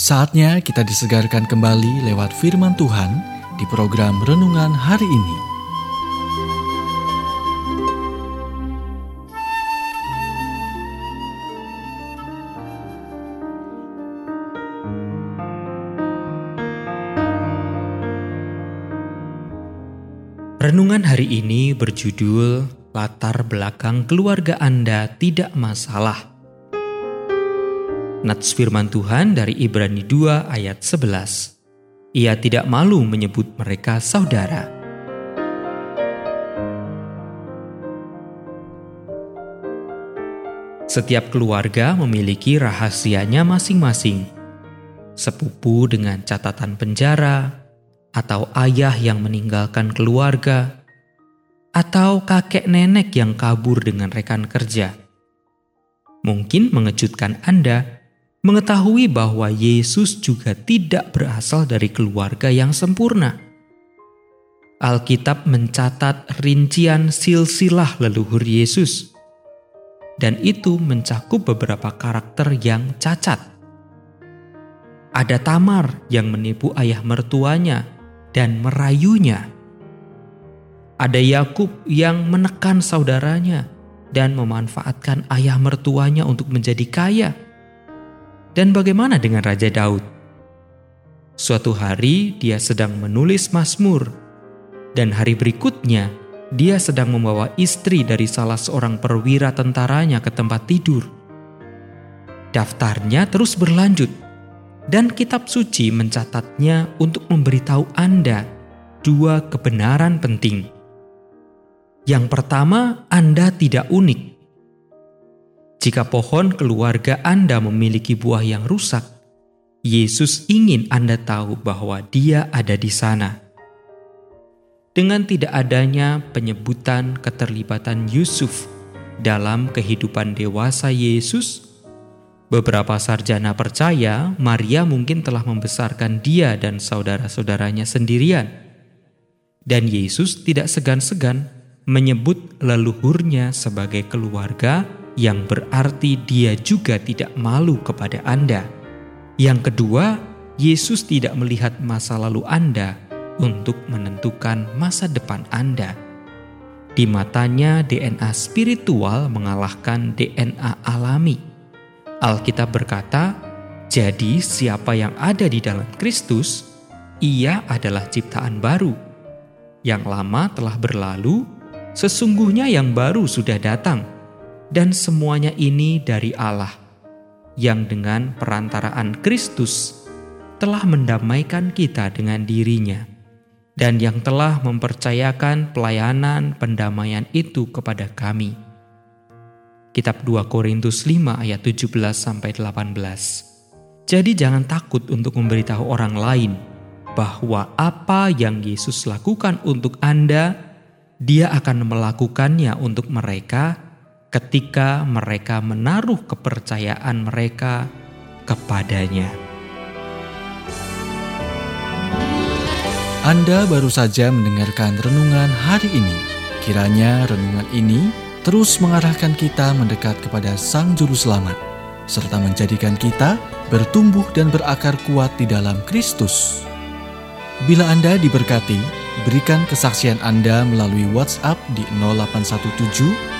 Saatnya kita disegarkan kembali lewat firman Tuhan di program renungan hari ini. Renungan hari ini berjudul Latar belakang keluarga Anda tidak masalah. Nats firman Tuhan dari Ibrani 2 ayat 11. Ia tidak malu menyebut mereka saudara. Setiap keluarga memiliki rahasianya masing-masing. Sepupu dengan catatan penjara, atau ayah yang meninggalkan keluarga, atau kakek nenek yang kabur dengan rekan kerja. Mungkin mengejutkan Anda mengetahui bahwa Yesus juga tidak berasal dari keluarga yang sempurna. Alkitab mencatat rincian silsilah leluhur Yesus, dan itu mencakup beberapa karakter yang cacat. Ada Tamar yang menipu ayah mertuanya dan merayunya. Ada Yakub yang menekan saudaranya dan memanfaatkan ayah mertuanya untuk menjadi kaya dan bagaimana dengan Raja Daud? Suatu hari dia sedang menulis Mazmur, dan hari berikutnya dia sedang membawa istri dari salah seorang perwira tentaranya ke tempat tidur. Daftarnya terus berlanjut, dan kitab suci mencatatnya untuk memberitahu Anda dua kebenaran penting. Yang pertama, Anda tidak unik jika pohon keluarga Anda memiliki buah yang rusak, Yesus ingin Anda tahu bahwa Dia ada di sana. Dengan tidak adanya penyebutan keterlibatan Yusuf dalam kehidupan dewasa Yesus, beberapa sarjana percaya Maria mungkin telah membesarkan dia dan saudara-saudaranya sendirian. Dan Yesus tidak segan-segan menyebut leluhurnya sebagai keluarga yang berarti dia juga tidak malu kepada Anda. Yang kedua, Yesus tidak melihat masa lalu Anda untuk menentukan masa depan Anda. Di matanya, DNA spiritual mengalahkan DNA alami. Alkitab berkata, "Jadi, siapa yang ada di dalam Kristus, ia adalah ciptaan baru. Yang lama telah berlalu, sesungguhnya yang baru sudah datang." Dan semuanya ini dari Allah, yang dengan perantaraan Kristus telah mendamaikan kita dengan dirinya, dan yang telah mempercayakan pelayanan pendamaian itu kepada kami. Kitab 2 Korintus 5 ayat 17 sampai 18. Jadi jangan takut untuk memberitahu orang lain bahwa apa yang Yesus lakukan untuk Anda, Dia akan melakukannya untuk mereka ketika mereka menaruh kepercayaan mereka kepadanya. Anda baru saja mendengarkan renungan hari ini. Kiranya renungan ini terus mengarahkan kita mendekat kepada Sang Juru Selamat, serta menjadikan kita bertumbuh dan berakar kuat di dalam Kristus. Bila Anda diberkati, berikan kesaksian Anda melalui WhatsApp di 0817